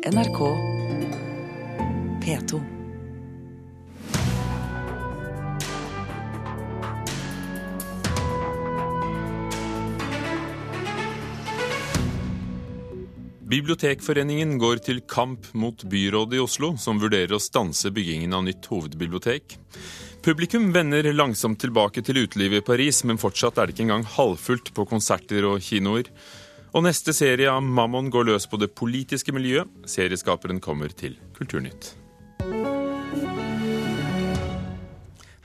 NRK P2. Bibliotekforeningen går til kamp mot byrådet i Oslo, som vurderer å stanse byggingen av nytt hovedbibliotek. Publikum vender langsomt tilbake til utelivet i Paris, men fortsatt er det ikke engang halvfullt på konserter og kinoer. Og neste serie av Mammon går løs på det politiske miljøet. Serieskaperen kommer til Kulturnytt.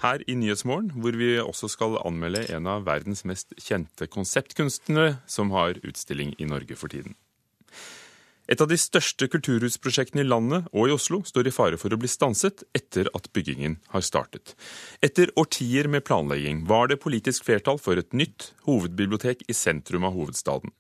Her i Nyhetsmorgen, hvor vi også skal anmelde en av verdens mest kjente konseptkunstnere som har utstilling i Norge for tiden. Et av de største kulturhusprosjektene i landet og i Oslo står i fare for å bli stanset etter at byggingen har startet. Etter årtier med planlegging var det politisk flertall for et nytt hovedbibliotek i sentrum av hovedstaden.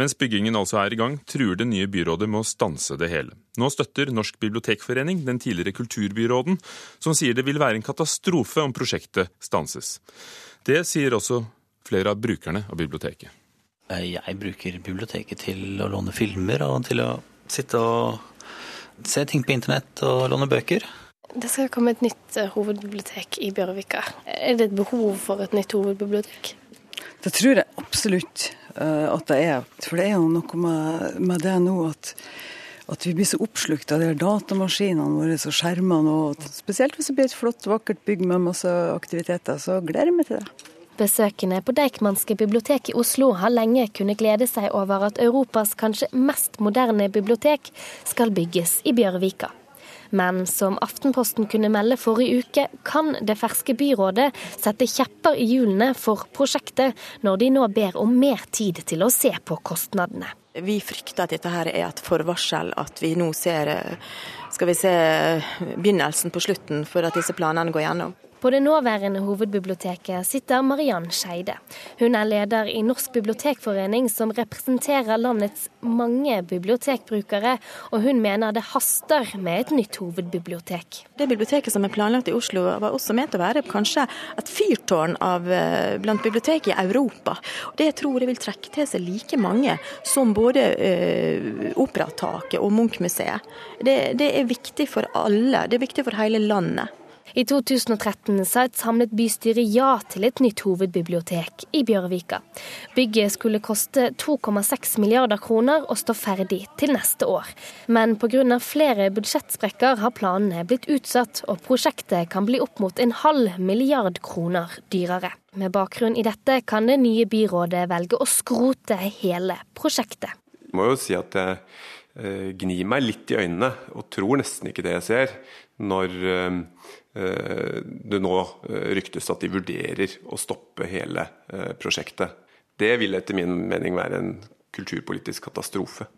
Mens byggingen altså er i gang, truer det nye byrådet med å stanse det hele. Nå støtter Norsk bibliotekforening den tidligere kulturbyråden, som sier det vil være en katastrofe om prosjektet stanses. Det sier også flere av brukerne av biblioteket. Eh, jeg bruker biblioteket til å låne filmer og til å sitte og se ting på internett og låne bøker. Det skal komme et nytt eh, hovedbibliotek i Bjørvika. Er det et behov for et nytt hovedbibliotek? Det tror jeg absolutt uh, at det er. For det er jo noe med, med det nå at, at, vi blir så oppslukt av de datamaskinene våre og skjermene. Og spesielt hvis det blir et flott, vakkert bygg med masse aktiviteter, så gleder jeg meg til det. Besøkende på Deichmanske bibliotek i Oslo har lenge kunnet glede seg over at Europas kanskje mest moderne bibliotek skal bygges i Bjørvika. Men som Aftenposten kunne melde forrige uke, kan det ferske byrådet sette kjepper i hjulene for prosjektet, når de nå ber om mer tid til å se på kostnadene. Vi frykter at dette her er et forvarsel, at vi nå ser skal vi se begynnelsen på slutten for at disse planene går gjennom. På det nåværende hovedbiblioteket sitter Mariann Skeide. Hun er leder i Norsk bibliotekforening, som representerer landets mange bibliotekbrukere, og hun mener det haster med et nytt hovedbibliotek. Det biblioteket som er planlagt i Oslo var også ment å være kanskje et fyrtårn av, eh, blant bibliotek i Europa. Det tror jeg vil trekke til seg like mange som både uh, Operataket og Munch-museet. Det, det er viktig for alle, det er viktig for hele landet. I 2013 sa et samlet bystyre ja til et nytt hovedbibliotek i Bjørvika. Bygget skulle koste 2,6 milliarder kroner og stå ferdig til neste år. Men pga. flere budsjettsprekker har planene blitt utsatt, og prosjektet kan bli opp mot en halv milliard kroner dyrere. Med bakgrunn i dette kan det nye byrådet velge å skrote hele prosjektet. Jeg må jo si at jeg eh, gnir meg litt i øynene og tror nesten ikke det jeg ser, når eh, Eh, det nå eh, ryktes at de vurderer å stoppe hele prosjektet. Det vil etter min mening være en kulturpolitisk katastrofe.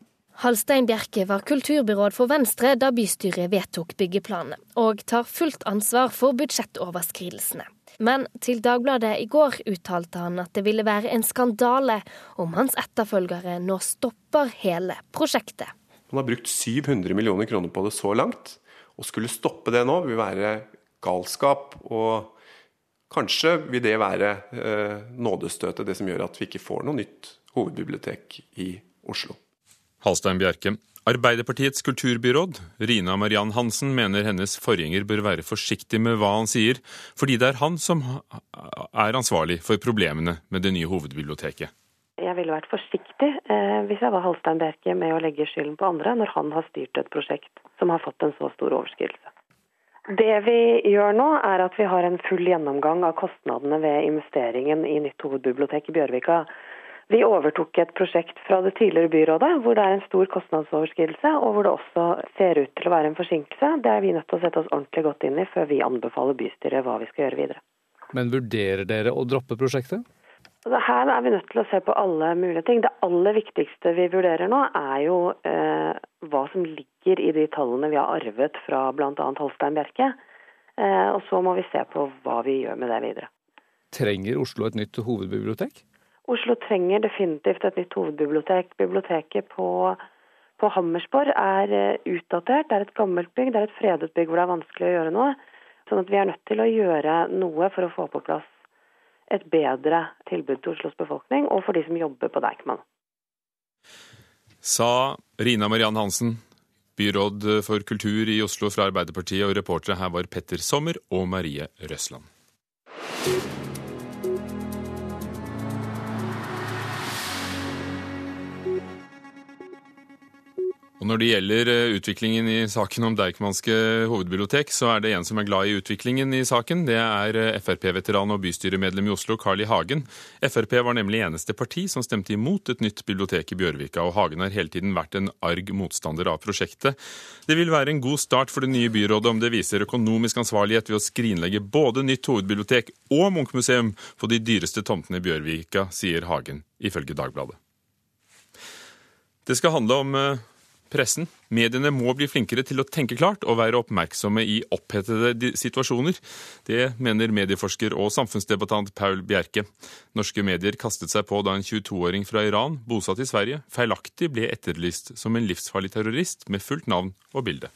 Halstein Bjerke var kulturbyråd for Venstre da bystyret vedtok byggeplanene, og tar fullt ansvar for budsjettoverskridelsene. Men til Dagbladet i går uttalte han at det ville være en skandale om hans etterfølgere nå stopper hele prosjektet. Man har brukt 700 millioner kroner på det så langt. Å skulle stoppe det nå vil være galskap. Og kanskje vil det være eh, nådestøtet, det som gjør at vi ikke får noe nytt hovedbibliotek i Oslo. Halstein Bjerke. Arbeiderpartiets kulturbyråd, Rina Mariann Hansen, mener hennes forgjenger bør være forsiktig med hva han sier, fordi det er han som er ansvarlig for problemene med det nye hovedbiblioteket. Jeg ville vært forsiktig eh, hvis jeg var Halstein Bjerke med å legge skylden på andre, når han har styrt et prosjekt som har fått en så stor overskridelse. Det vi gjør nå, er at vi har en full gjennomgang av kostnadene ved investeringen i nytt hovedbibliotek i Bjørvika. Vi overtok et prosjekt fra det tidligere byrådet, hvor det er en stor kostnadsoverskridelse, og hvor det også ser ut til å være en forsinkelse. Det er vi nødt til å sette oss ordentlig godt inn i før vi anbefaler bystyret hva vi skal gjøre videre. Men vurderer dere å droppe prosjektet? Altså, her er vi nødt til å se på alle mulige ting. Det aller viktigste vi vurderer nå, er jo eh, hva som ligger i de tallene vi har arvet fra bl.a. Holstein Bjerke. Eh, og så må vi se på hva vi gjør med det videre. Trenger Oslo et nytt hovedbibliotek? Oslo trenger definitivt et nytt hovedbibliotek. Biblioteket på, på Hammersborg er eh, utdatert. Det er et gammelt bygg, det er et fredet bygg hvor det er vanskelig å gjøre noe. Sånn at vi er nødt til å gjøre noe for å få på plass et bedre tilbud til Oslos befolkning og for de som jobber på Deichman. Sa Rina Mariann Hansen, Byråd for kultur i Oslo fra Arbeiderpartiet, og reportere her var Petter Sommer og Marie Røsland. Og Når det gjelder eh, utviklingen i saken om Deichmanske hovedbibliotek, så er det en som er glad i utviklingen i saken. Det er eh, Frp-veteran og bystyremedlem i Oslo, Carl I. Hagen. Frp var nemlig eneste parti som stemte imot et nytt bibliotek i Bjørvika, og Hagen har hele tiden vært en arg motstander av prosjektet. Det vil være en god start for det nye byrådet om det viser økonomisk ansvarlighet ved å skrinlegge både nytt hovedbibliotek og Munchmuseum på de dyreste tomtene i Bjørvika, sier Hagen, ifølge Dagbladet. Det skal handle om eh, pressen. Mediene må bli flinkere til å tenke klart og være oppmerksomme i opphetede situasjoner. Det mener medieforsker og samfunnsdebattant Paul Bjerke. Norske medier kastet seg på da en 22-åring fra Iran, bosatt i Sverige, feilaktig ble etterlyst som en livsfarlig terrorist med fullt navn og bilde.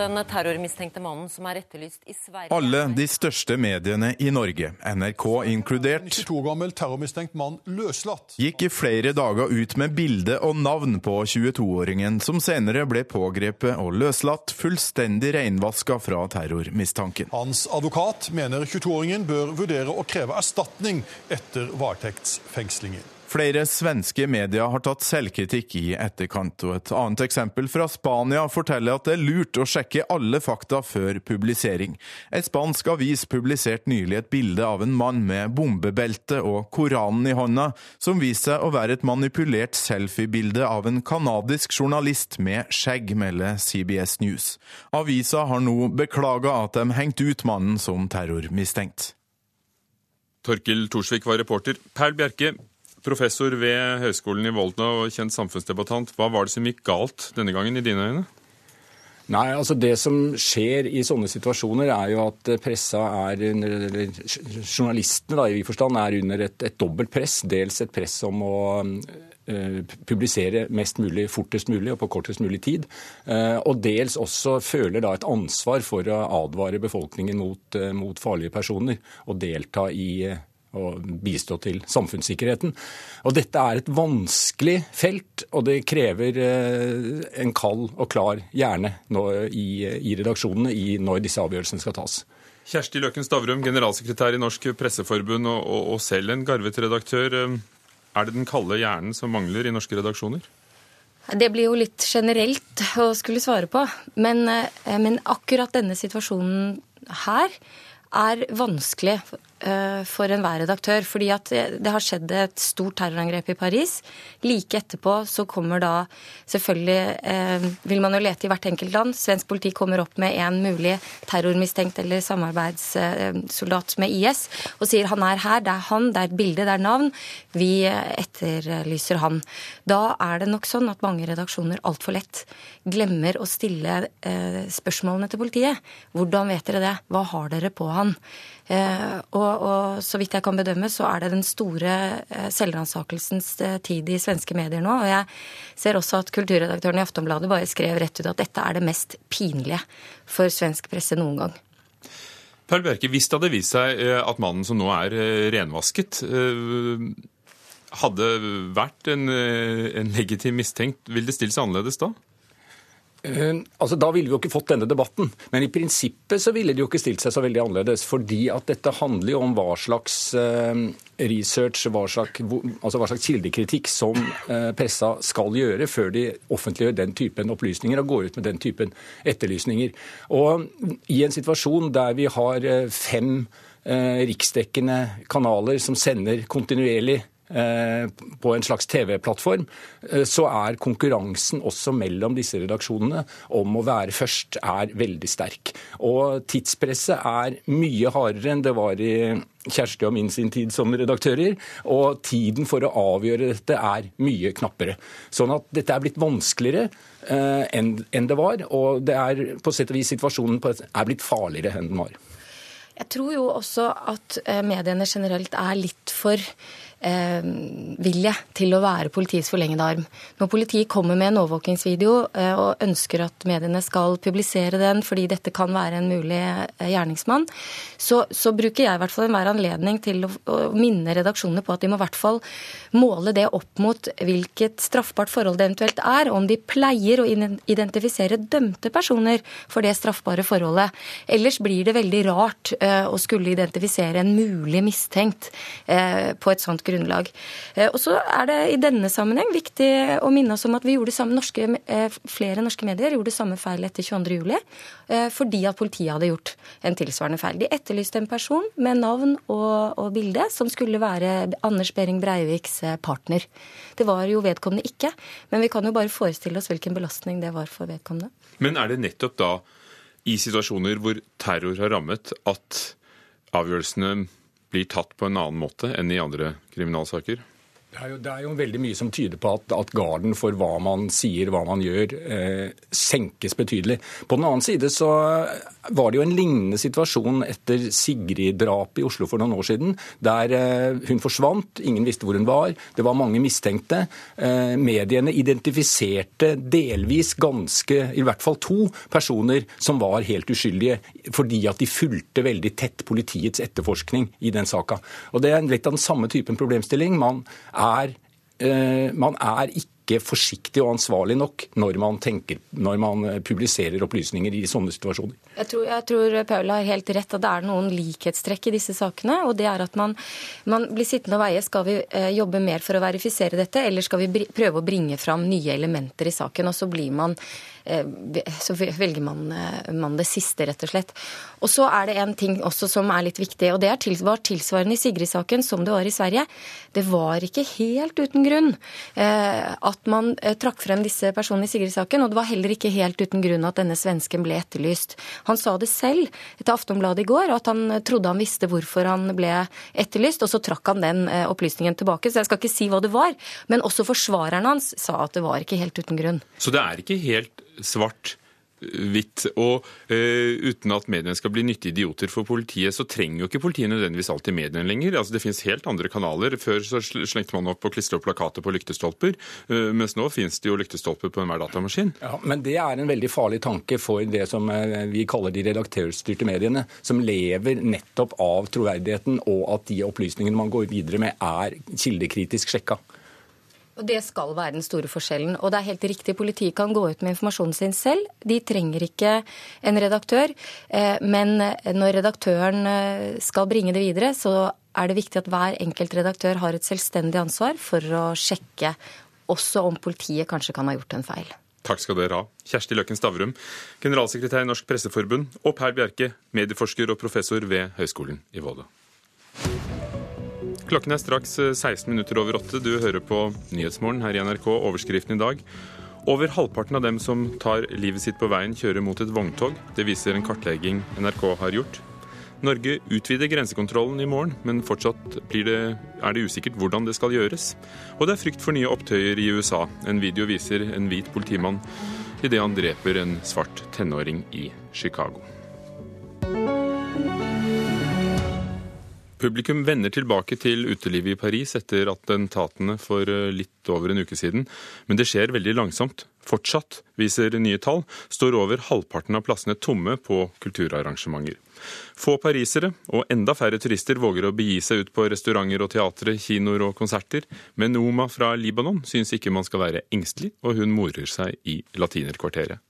Den terrormistenkte mannen som er etterlyst i Sverige Alle de største mediene i Norge, NRK inkludert, gammel terrormistenkt mann løslatt. gikk i flere dager ut med bilde og navn på 22-åringen, som senere ble pågrepet og løslatt, fullstendig renvaska fra terrormistanken. Hans advokat mener 22-åringen bør vurdere å kreve erstatning etter varetektsfengslingen. Flere svenske medier har tatt selvkritikk i etterkant, og et annet eksempel fra Spania forteller at det er lurt å sjekke alle fakta før publisering. En spansk avis publiserte nylig et bilde av en mann med bombebelte og Koranen i hånda, som viste seg å være et manipulert selfiebilde av en canadisk journalist med skjegg, melder CBS News. Avisa har nå beklaga at de hengte ut mannen som terrormistenkt. Torkil Torsvik var reporter. Perl Bjerke, professor ved Høgskolen i Volda og kjent samfunnsdebattant. Hva var det som gikk galt denne gangen, i dine øyne? Nei, altså Det som skjer i sånne situasjoner, er jo at pressa er under, eller Journalistene da, i forstand er under et, et dobbelt press. Dels et press om å uh, publisere mest mulig fortest mulig og på kortest mulig tid. Uh, og dels også føler da et ansvar for å advare befolkningen mot, mot farlige personer og delta i og bistå til samfunnssikkerheten. Og Dette er et vanskelig felt, og det krever en kald og klar hjerne i, i redaksjonene i når disse avgjørelsene skal tas. Kjersti Løken Stavrum, generalsekretær i Norsk Presseforbund og, og, og selv en garvet redaktør. Er det den kalde hjernen som mangler i norske redaksjoner? Det blir jo litt generelt å skulle svare på. Men, men akkurat denne situasjonen her er vanskelig for enhver redaktør. Fordi at det har skjedd et stort terrorangrep i Paris. Like etterpå så kommer da selvfølgelig eh, Vil man jo lete i hvert enkelt land. Svensk politi kommer opp med en mulig terrormistenkt eller samarbeidssoldat med IS og sier han er her, det er han, det er et bilde, det er navn. Vi etterlyser han. Da er det nok sånn at mange redaksjoner altfor lett glemmer å stille eh, spørsmålene til politiet. Hvordan vet dere det? Hva har dere på han? Eh, og, og, så vidt jeg kan bedømme, så er det den store eh, selvransakelsens eh, tid i svenske medier nå. Og jeg ser også at kulturredaktøren i Aftonbladet bare skrev rett ut at dette er det mest pinlige for svensk presse noen gang. Per Bjerke, hvis det hadde vist seg at mannen som nå er renvasket, hadde vært en, en legitim mistenkt, vil det stille seg annerledes da? Altså Da ville vi jo ikke fått denne debatten. Men i prinsippet så ville det jo ikke stilt seg så veldig annerledes. Fordi at dette handler jo om hva slags uh, research, hva slags, altså hva slags kildekritikk som uh, pressa skal gjøre før de offentliggjør den typen opplysninger og går ut med den typen etterlysninger. Og i en situasjon der vi har fem riksdekkende kanaler som sender kontinuerlig på en slags TV-plattform, så er konkurransen også mellom disse redaksjonene om å være først er veldig sterk. Og tidspresset er mye hardere enn det var i Kjersti og min sin tid som redaktører, og tiden for å avgjøre dette er mye knappere. Sånn at dette er blitt vanskeligere enn det var, og det er på sett og vis situasjonen er blitt farligere enn den var. Jeg tror jo også at mediene generelt er litt for eh, vilje til å være politiets forlengede arm. Når politiet kommer med en overvåkingsvideo eh, og ønsker at mediene skal publisere den fordi dette kan være en mulig eh, gjerningsmann, så, så, bruker jeg i hvert fall enhver anledning til å, å, minne redaksjonene på at de må i hvert fall måle det opp mot hvilket straffbart forhold det eventuelt er, om de pleier å identifisere dømte personer for det straffbare forholdet. Ellers blir det veldig rart eh, å skulle identifisere en mulig mistenkt eh, på et sånt grunnlag. Eh, og så er det i denne sammenheng viktig å minne oss om at vi gjorde samme norske, flere norske medier gjorde samme feil etter 22.07. Fordi at politiet hadde gjort en tilsvarende feil. De etterlyste en person med navn og, og bilde som skulle være Anders Behring Breiviks partner. Det var jo vedkommende ikke, men vi kan jo bare forestille oss hvilken belastning det var for vedkommende. Men er det nettopp da i situasjoner hvor terror har rammet, at avgjørelsene blir tatt på en annen måte enn i andre kriminalsaker? Det er, jo, det er, jo, veldig mye som tyder på at, at garden for hva man sier, hva man gjør, eh, senkes betydelig. På den annen side så var det jo en lignende situasjon etter Sigrid-drapet i Oslo for noen år siden, der eh, hun forsvant, ingen visste hvor hun var, det var mange mistenkte. Eh, mediene identifiserte delvis ganske, i hvert fall to, personer som var helt uskyldige, fordi at de fulgte veldig tett politiets etterforskning i den saka. Og Det er litt av den samme typen problemstilling. Man er, eh, man er ikke forsiktig og ansvarlig nok når man, tenker, når man eh, publiserer opplysninger i sånne situasjoner. Jeg tror, jeg tror Paul har helt rett at det er noen likhetstrekk i disse sakene. og det er at man, man blir sittende og veie. Skal vi eh, jobbe mer for å verifisere dette, eller skal vi prøve å bringe fram nye elementer i saken? Og så blir man Eh, så velger man, eh, man, det siste, rett og slett. Og så er det en ting også som er litt viktig, og det var tilsvarende i Sigrid-saken som det var i Sverige. Det var ikke helt uten grunn eh, at man trakk frem disse personene i Sigrid-saken, og det var heller ikke helt uten grunn at denne svensken ble etterlyst. Han sa det selv til Aftonbladet i går, at han trodde han visste hvorfor han ble etterlyst, og så trakk han den opplysningen tilbake. Så jeg skal ikke si hva det var, men også forsvareren hans sa at det var ikke helt uten grunn. Så det er ikke helt svart hvitt. Og uh, uten at mediene skal bli nyttige idioter for politiet, så trenger jo ikke politiet nødvendigvis alltid mediene lenger. Altså Det finnes helt andre kanaler. Før så slengte man opp og klistra opp plakater på lyktestolper, uh, mens nå finnes det jo lyktestolper på enhver datamaskin. Ja, Men det er en veldig farlig tanke for det som uh, vi kaller de redaktørstyrte mediene, som lever nettopp av troverdigheten og at de opplysningene man går videre med, er kildekritisk sjekka. Og Det skal være den store forskjellen. Og det er helt riktig, politiet kan gå ut med informasjonen sin selv. De trenger ikke en redaktør. Eh, men når redaktøren eh, skal bringe det videre, så er det viktig at hver enkelt redaktør har et selvstendig ansvar for å sjekke også om politiet kanskje kan ha gjort en feil. Takk skal dere ha. Kjersti Løkken Stavrum, generalsekretær i Norsk Presseforbund, og Per Bjerke, medieforsker og professor ved Høgskolen i Volda. Klokken er straks 16 eh, minutter over åtte. Du hører på Nyhetsmorgen her i NRK. Overskriften i dag. Over halvparten av dem som tar livet sitt på veien, kjører mot et vogntog. Det viser en kartlegging NRK har gjort. Norge utvider grensekontrollen i morgen, men fortsatt det, er det usikkert hvordan det skal gjøres. Og det er frykt for nye opptøyer i USA. En video viser en hvit politimann idet han dreper en svart tenåring i Chicago. Publikum vender tilbake til utelivet i Paris etter attentatene for eh, litt over en uke siden, men det skjer veldig langsomt. Fortsatt, viser nye tall, står over halvparten av plassene tomme på kulturarrangementer. Få parisere og enda færre turister våger å begi seg ut på restauranter og teatre, kinoer og konserter, men Oma fra Libanon syns ikke man skal være engstelig, og hun morer seg i latinerkvarteret.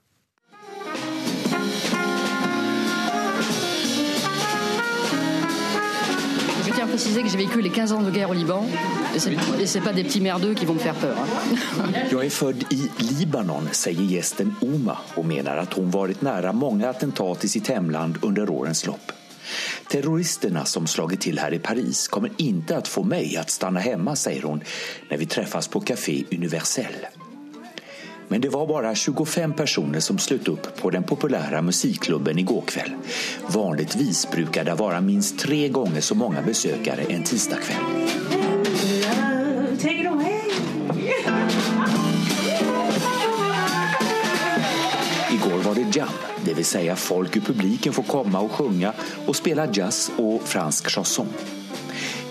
Préciser que j'ai vécu les 15 ans de guerre au Liban. Et c'est pas des petits merdeux qui vont me faire peur. Jag är född i Libanon, säger gästen Oma och menar att hon varit nära många attentat i sitt hemland under årens lopp. Terroristerna som slagit till här i Paris kommer inte att få mig att stanna hemma, säger hon när vi träffas på Café Universel. Men det var bara 25 personer som slöt upp på den populära musikklubben igår kväll. Vanligtvis brukar det vara minst tre gånger så många besökare en tisdagkväll. Igår var det jam, det vill säga folk i publiken får komma och sjunga och spela jazz och fransk chanson.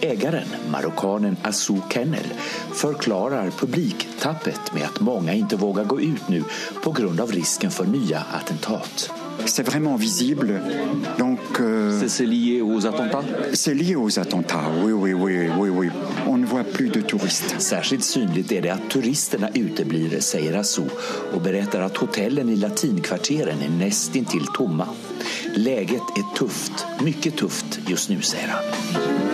Ägaren, marockanen Assou Kennel, förklarar publiktappet med att många inte vågar gå ut nu på grund av risken för nya attentat. C'est vraiment visible. Donc, euh, C'est lié aux attentats c'est lié aux attentats. Oui, oui, oui, oui, oui. On ne voit plus de touristes. Särskilt synligt är det att turisterna uteblir, säger Assou och berättar att hotellen i latinkvarteren är nästintill tomma. Läget är tufft, mycket tufft just nu, säger han.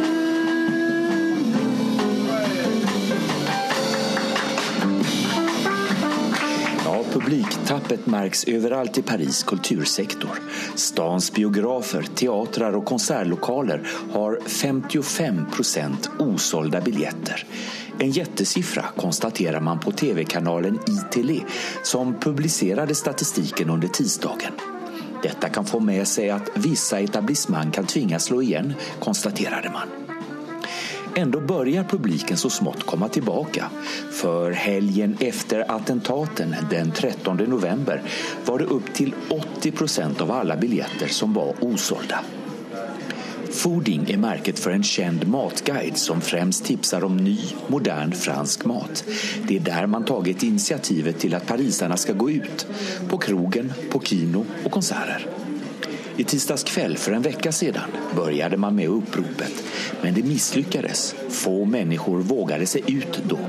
Publiktappet märks överallt i Paris kultursektor. Stans biografer, teatrar och konsertlokaler har 55 procent osålda biljetter. En jättesiffra konstaterar man på tv-kanalen ITL som publicerade statistiken under tisdagen. Detta kan få med sig att vissa etablissemang kan tvingas slå igen, konstaterade man. Ändå börjar publiken så smått komma tillbaka. För helgen efter attentaten den 13 november var det upp till 80 procent av alla biljetter som var osålda. Fooding är märket för en känd matguide som främst tipsar om ny, modern fransk mat. Det är där man tagit initiativet till att parisarna ska gå ut. På krogen, på kino och konserter. I tisdags kväll för en vecka sedan började man med uppropet, men det misslyckades. Få människor vågade sig ut då.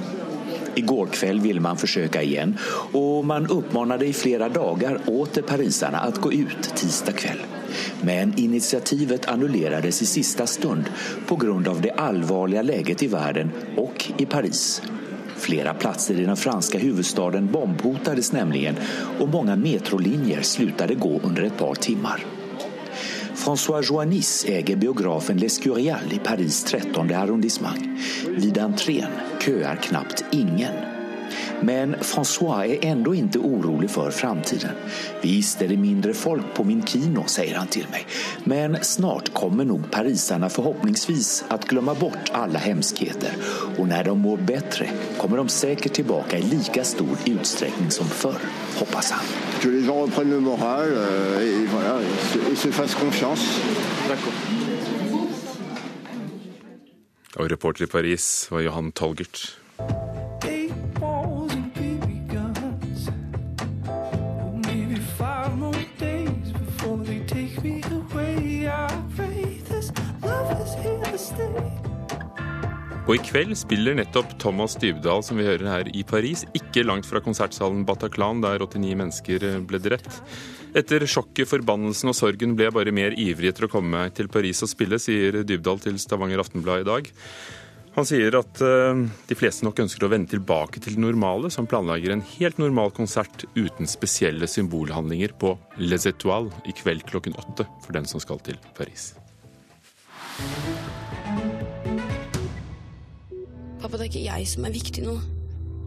Igår kväll ville man försöka igen och man uppmanade i flera dagar åter parisarna att gå ut tisdag kväll. Men initiativet annullerades i sista stund på grund av det allvarliga läget i världen och i Paris. Flera platser i den franska huvudstaden bombhotades nämligen och många metrolinjer slutade gå under ett par timmar. François Joannis äger biografen Les Curial i Paris 13 arrondissement. Vid entrén köar knappt ingen. Men François är ändå inte orolig för framtiden. Visst är det mindre folk på min kino, säger han till mig. Men snart kommer nog parisarna förhoppningsvis att glömma bort alla hemskheter. Och när de mår bättre kommer de säkert tillbaka i lika stor utsträckning som förr, hoppas han. que les gens reprennent le moral euh, et voilà, et se, et se fassent confiance. Og reporter i Paris var Johan Tolgert. Og i kveld spiller nettopp Thomas Dybdahl, som vi hører her i Paris, ikke langt fra konsertsalen Bataclan, der 89 mennesker ble drept. Etter sjokket, forbannelsen og sorgen ble jeg bare mer ivrig etter å komme meg til Paris og spille, sier Dybdahl til Stavanger Aftenblad i dag. Han sier at eh, de fleste nok ønsker å vende tilbake til det normale, som planlegger en helt normal konsert uten spesielle symbolhandlinger på Les Etoiles i kveld klokken åtte for den som skal til Paris. Pappa, det er ikke jeg som er viktig nå.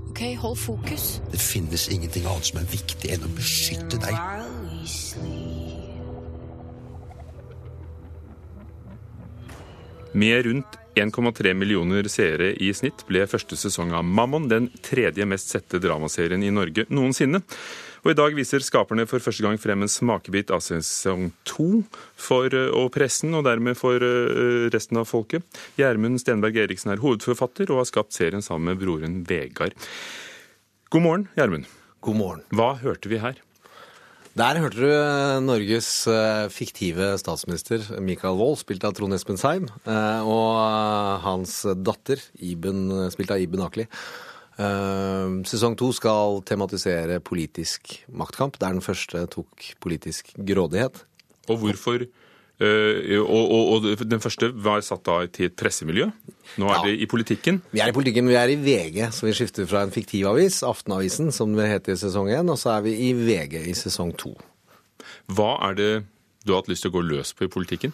Ok, hold fokus. Det finnes ingenting annet som er viktig enn å beskytte deg. Med rundt 1,3 millioner seere i snitt ble første sesong av Mammon den tredje mest sette dramaserien i Norge noensinne. Og I dag viser skaperne for første gang frem en smakebit av sesong to for eh, og pressen, og dermed for eh, resten av folket. Gjermund Stenberg Eriksen er hovedforfatter og har skapt serien sammen med broren Vegard. God morgen, Gjermund. God morgen. Hva hørte vi her? Der hørte du Norges eh, fiktive statsminister Michael Wold, spilt av Trond Espen Seim, og hans datter, Iben, spilt av Iben Akeli. Eh, Sesong to skal tematisere politisk maktkamp, der den første tok politisk grådighet. Og hvorfor eh, og, og, og den første var satt da til et pressemiljø. Nå er Ja. vi i politikken. Vi er i politikken, men vi er i VG, så vi skifter fra en fiktiv avis, Aftenavisen, som det heter i sesong én, og så er vi i VG i sesong to. Hva er det du har hatt lyst til å gå løs på i politikken?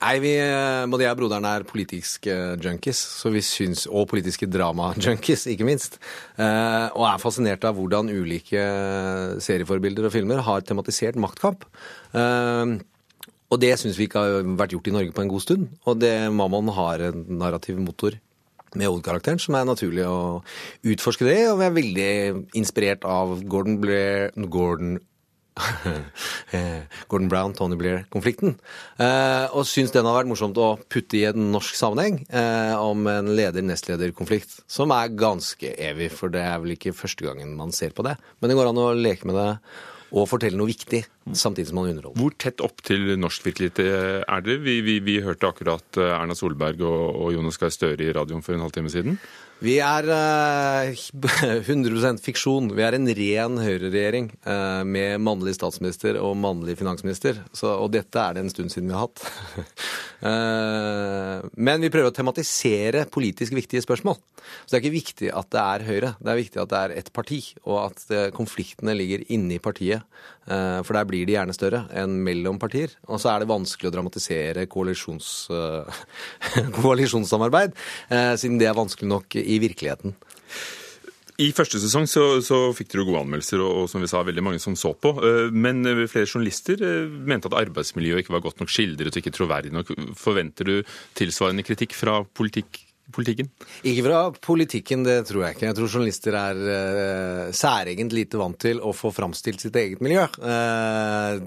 Nei, vi, eh, Både jeg og broderen er politiske junkies, så vi syns, og politiske drama-junkies, ikke minst. Eh, og er fascinert av hvordan ulike serieforbilder og filmer har tematisert maktkamp. Eh, og det syns vi ikke har vært gjort i Norge på en god stund. Og det Mammon har en narrativ motor med hovedkarakteren, som er naturlig å utforske det. Og vi er veldig inspirert av Gordon Blair Gordon eh, Gordon Brown-Tony Blair-konflikten. Eh, og syns den har vært morsomt å putte i en norsk sammenheng eh, om en leder-nestleder-konflikt, som er ganske evig, for det er vel ikke første gangen man ser på det. Men det går an å leke med det og fortelle noe viktig, samtidig som man underholder. Hvor tett opp til norsk virkelighet er dere? Vi, vi, vi hørte akkurat eh, Erna Solberg og, og Jonas Gahr Støre i radioen for en halvtime siden. Vi er eh, 100% fiksjon. Vi er en ren høyreregjering eh, med mannlig statsminister og mannlig finansminister. Så, og dette er det en stund siden vi har hatt. Men vi prøver å tematisere politisk viktige spørsmål. Så det er ikke viktig at det er Høyre. Det er viktig at det er ett parti, og at konfliktene ligger inni partiet. Eh, For der blir de gjerne større enn mellom partier. Og så er det vanskelig å dramatisere koalisjons, eh, koalisjonssamarbeid, eh, siden det er vanskelig nok i virkeligheten. I første sesong så, så fikk dere gode anmeldelser, og, og som vi sa, veldig mange som så på. Eh, Men flere journalister mente at arbeidsmiljøet ikke var godt nok skildret og ikke troverdig nok. Forventer du tilsvarende kritikk fra politikk, politikken? Ikke fra politikken, det tror jeg ikke. Jeg tror journalister er uh, særegent lite vant til å få framstilt sitt eget miljø. Uh,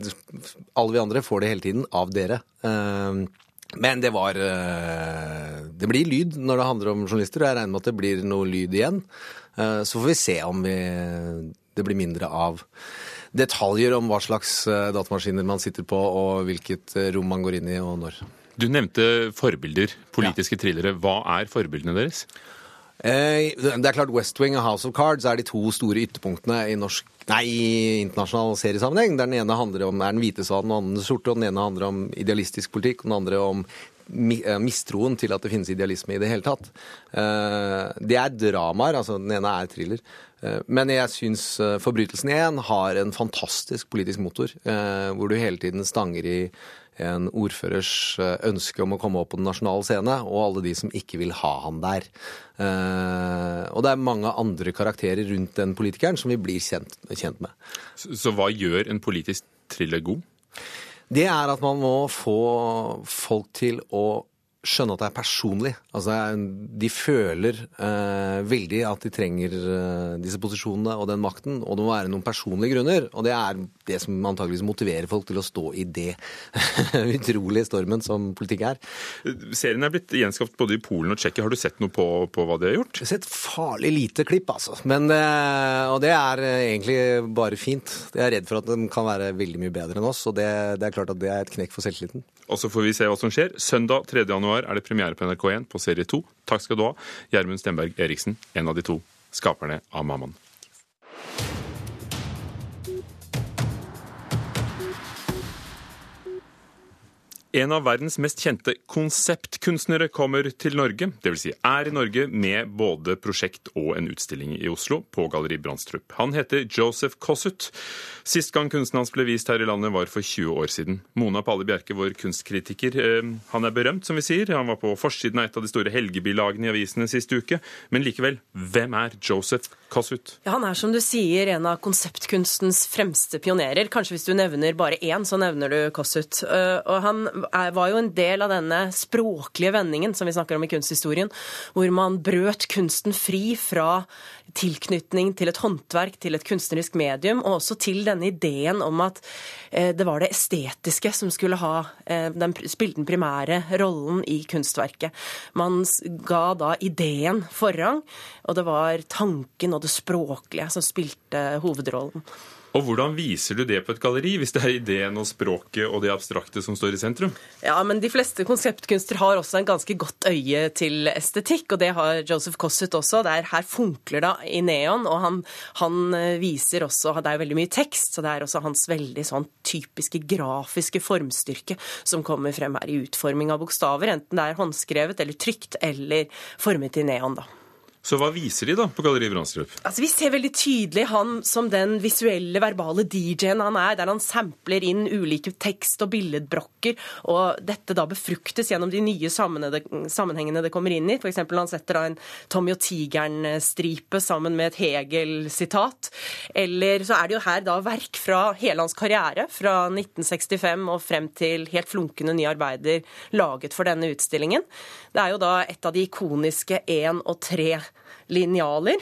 alle vi andre får det hele tiden av dere. Uh, men det var Det blir lyd når det handler om journalister, og jeg regner med at det blir noe lyd igjen. Så får vi se om vi, det blir mindre av detaljer om hva slags datamaskiner man sitter på, og hvilket rom man går inn i, og når. Du nevnte forbilder, politiske thrillere. Hva er forbildene deres? Eh, Det er klart West Wing og House of Cards er de to store ytterpunktene i norsk Nei, internasjonal seriesammenheng. Der den ene handler om er den hvite svanen og den andre sorte, og den ene handler om idealistisk politikk, og den andre om eh, mistroen til at det finnes idealisme i det hele tatt. Eh, Det er dramaer, altså den ene er thriller. Men jeg syns Forbrytelsen 1 har en fantastisk politisk motor, hvor du hele tiden stanger i en ordførers eh, ønske om å komme opp på den nasjonale scene, og alle de som ikke vil ha han der. Eh, Og det er mange andre karakterer rundt den politikeren som vi blir kjent, kjent med. Så, så hva gjør en politisk thriller god? Det er at man må få folk til å skjønne at det er personlig. Altså, de føler eh, veldig at de trenger eh, disse posisjonene og den makten, og det må være noen personlige grunner. Og det er det som antageligvis motiverer folk til å stå i det utrolige stormen som politikk er. Serien er blitt gjenskapt både i Polen og Tsjekkia. Har du sett noe på, på hva de har gjort? Jeg har sett farlig lite klipp, altså. Men, eh, og det er eh, egentlig bare fint. Jeg er redd for at den kan være veldig mye bedre enn oss, og det, det er klart at det er et knekk for selvtilliten. Og så får vi se hva som skjer. Søndag 3. januar er det premiere på NRK1 på serie 2. Takk skal du ha, Gjermund Stenberg Eriksen, en av de to skaperne av Mammaen. En av verdens mest kjente konseptkunstnere kommer til Norge, dvs. Si er i Norge med både prosjekt og en utstilling i Oslo, på Galleri Brandstrup. Han heter Joseph Kossut. Sist gang kunsten hans ble vist her i landet var for 20 år siden. Mona Palle Bjerke, vår kunstkritiker, eh, han er berømt, som vi sier. Han var på forsiden av et av de store helgebilagene i avisene sist uke. Men likevel, hvem er Joseph Kossut? Ja, Han er som du sier en av konseptkunstens fremste pionerer. Kanskje hvis du nevner bare én, så nevner du Kossuth. Eh, Og han var jo en del av denne språklige vendingen som vi snakker om i kunsthistorien, hvor man brøt kunsten fri fra tilknytning til et håndverk, til et kunstnerisk medium, og også til denne ideen om at eh, det var det estetiske som skulle ha eh, den, spille den primære rollen i kunstverket. Man ga da ideen forrang, og det var tanken og det språklige som spilte hovedrollen. Og hvordan viser du det på et galleri, hvis det er ideen og språket og det abstrakte som står i sentrum? Ja, men de fleste konseptkunster har også en ganske godt øye til estetikk, og det har Joseph Kossuth også. Der her funkler det i neon, og han, han eh, viser også Det er veldig mye tekst, så det er også hans veldig sånn typiske grafiske formstyrke som kommer frem her i utforming av bokstaver, enten det er håndskrevet eller trykt eller formet i neon, da. Så hva viser de da på Galleri Brandstrup? Altså, Vi ser veldig tydelig han som den visuelle, verbale DJ-en han er, der han sampler inn ulike tekst- og billedbrokker, og dette da befruktes gjennom de nye sammenhengene det kommer inn i. F.eks. han setter da en Tommy og tigeren-stripe sammen med et Hegel-sitat. Eller så er det jo her da verk fra hele hans karriere, fra 1965 og frem til helt flunkende nye arbeider laget for denne utstillingen. Det er jo da et av de ikoniske én og tre linjaler.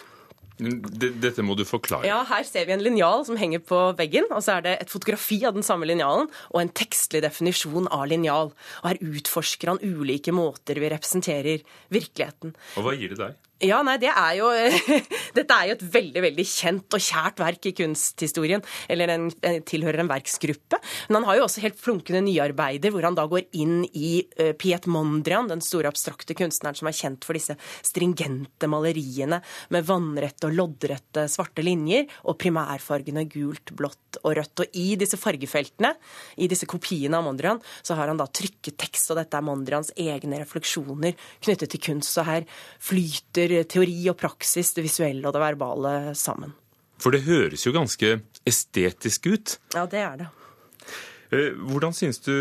Dette må du forklare. Ja, Her ser vi en linjal som henger på veggen, og så er det et fotografi av den samme linjalen og en tekstlig definisjon av linjal. Og Her utforsker han ulike måter vi representerer virkeligheten. Og hva gir det deg? Ja, nei, det er jo Dette er jo et veldig veldig kjent og kjært verk i kunsthistorien. Eller den tilhører en verksgruppe. Men han har jo også helt flunkende nyarbeider, hvor han da går inn i uh, Piet Mondrian, den store abstrakte kunstneren som er kjent for disse stringente maleriene med vannrette og loddrette svarte linjer, og primærfargene gult, blått og rødt. Og i disse fargefeltene, i disse kopiene av Mondrian, så har han da trykket tekst, og dette er Mondrians egne refleksjoner knyttet til kunst. Så her flyter teori og praksis, det visuelle og det verbale sammen. For det høres jo ganske estetisk ut. Ja, det er det. Eh, hvordan syns du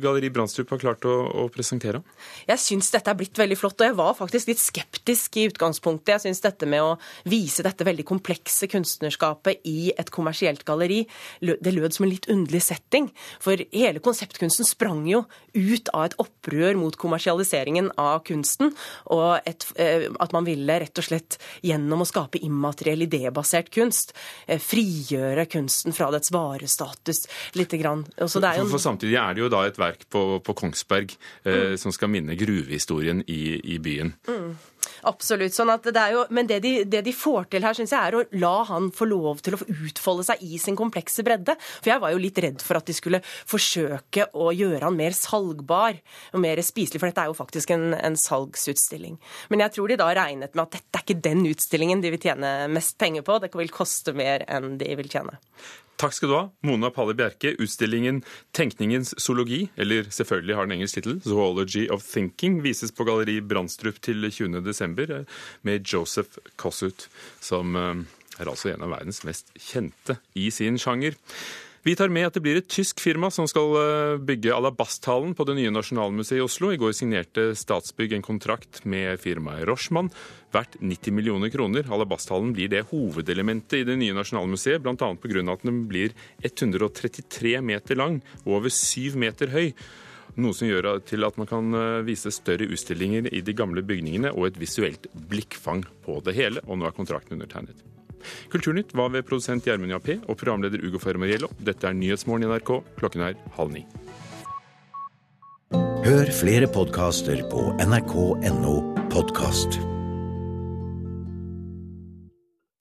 Galleri Brandstrup har klart å, å presentere? Jeg syns dette er blitt veldig flott, og jeg var faktisk litt skeptisk i utgangspunktet. Jeg syns dette med å vise dette veldig komplekse kunstnerskapet i et kommersielt galleri, det lød som en litt underlig setting. For hele konseptkunsten sprang jo ut av et opprør mot kommersialiseringen av kunsten, og et, eh, at man ville rett og slett gjennom å skape immateriell idébasert kunst, eh, frigjøre kunsten fra dets varestatus lite grann. For, en... for, samtidig er det jo da et verk på, på Kongsberg eh, mm. som skal minne gruvehistorien i, i byen. Mm. Absolutt. sånn at det er jo, Men det de, det de får til her, syns jeg, er å la han få lov til å utfolde seg i sin komplekse bredde. For jeg var jo litt redd for at de skulle forsøke å gjøre han mer salgbar og mer spiselig, for dette er jo faktisk en, en salgsutstilling. Men jeg tror de da regnet med at dette er ikke den utstillingen de vil tjene mest penger på. Det vil koste mer enn de vil tjene. Takk skal du ha, Mona Palle Bjerke. Utstillingen 'Tenkningens zoologi', eller selvfølgelig har den engelsk tittel 'Zoology of Thinking', vises på Galleri Brandstrup til 20.12. Eh, med Joseph Kossut, som eh, er altså en av verdens mest kjente i sin sjanger. Vi tar med at det blir et tysk firma som skal eh, bygge Alabasthallen på det nye Nasjonalmuseet i Oslo. I går signerte Statsbygg en kontrakt med firmaet Rochmann verdt 90 millioner kroner. Alabasthallen blir det hovedelementet i det nye Nasjonalmuseet, bl.a. pga. at den blir 133 meter lang og over 7 meter høy. Noe som gjør til at man kan eh, vise større utstillinger i de gamle bygningene og et visuelt blikkfang på det hele. Og nå er kontrakten undertegnet. Kulturnytt var ved produsent Gjermund Jappé og programleder Ugo Fermariello. Dette er Nyhetsmorgen i NRK. Klokken er halv ni. Hør flere podkaster på nrk.no podkast.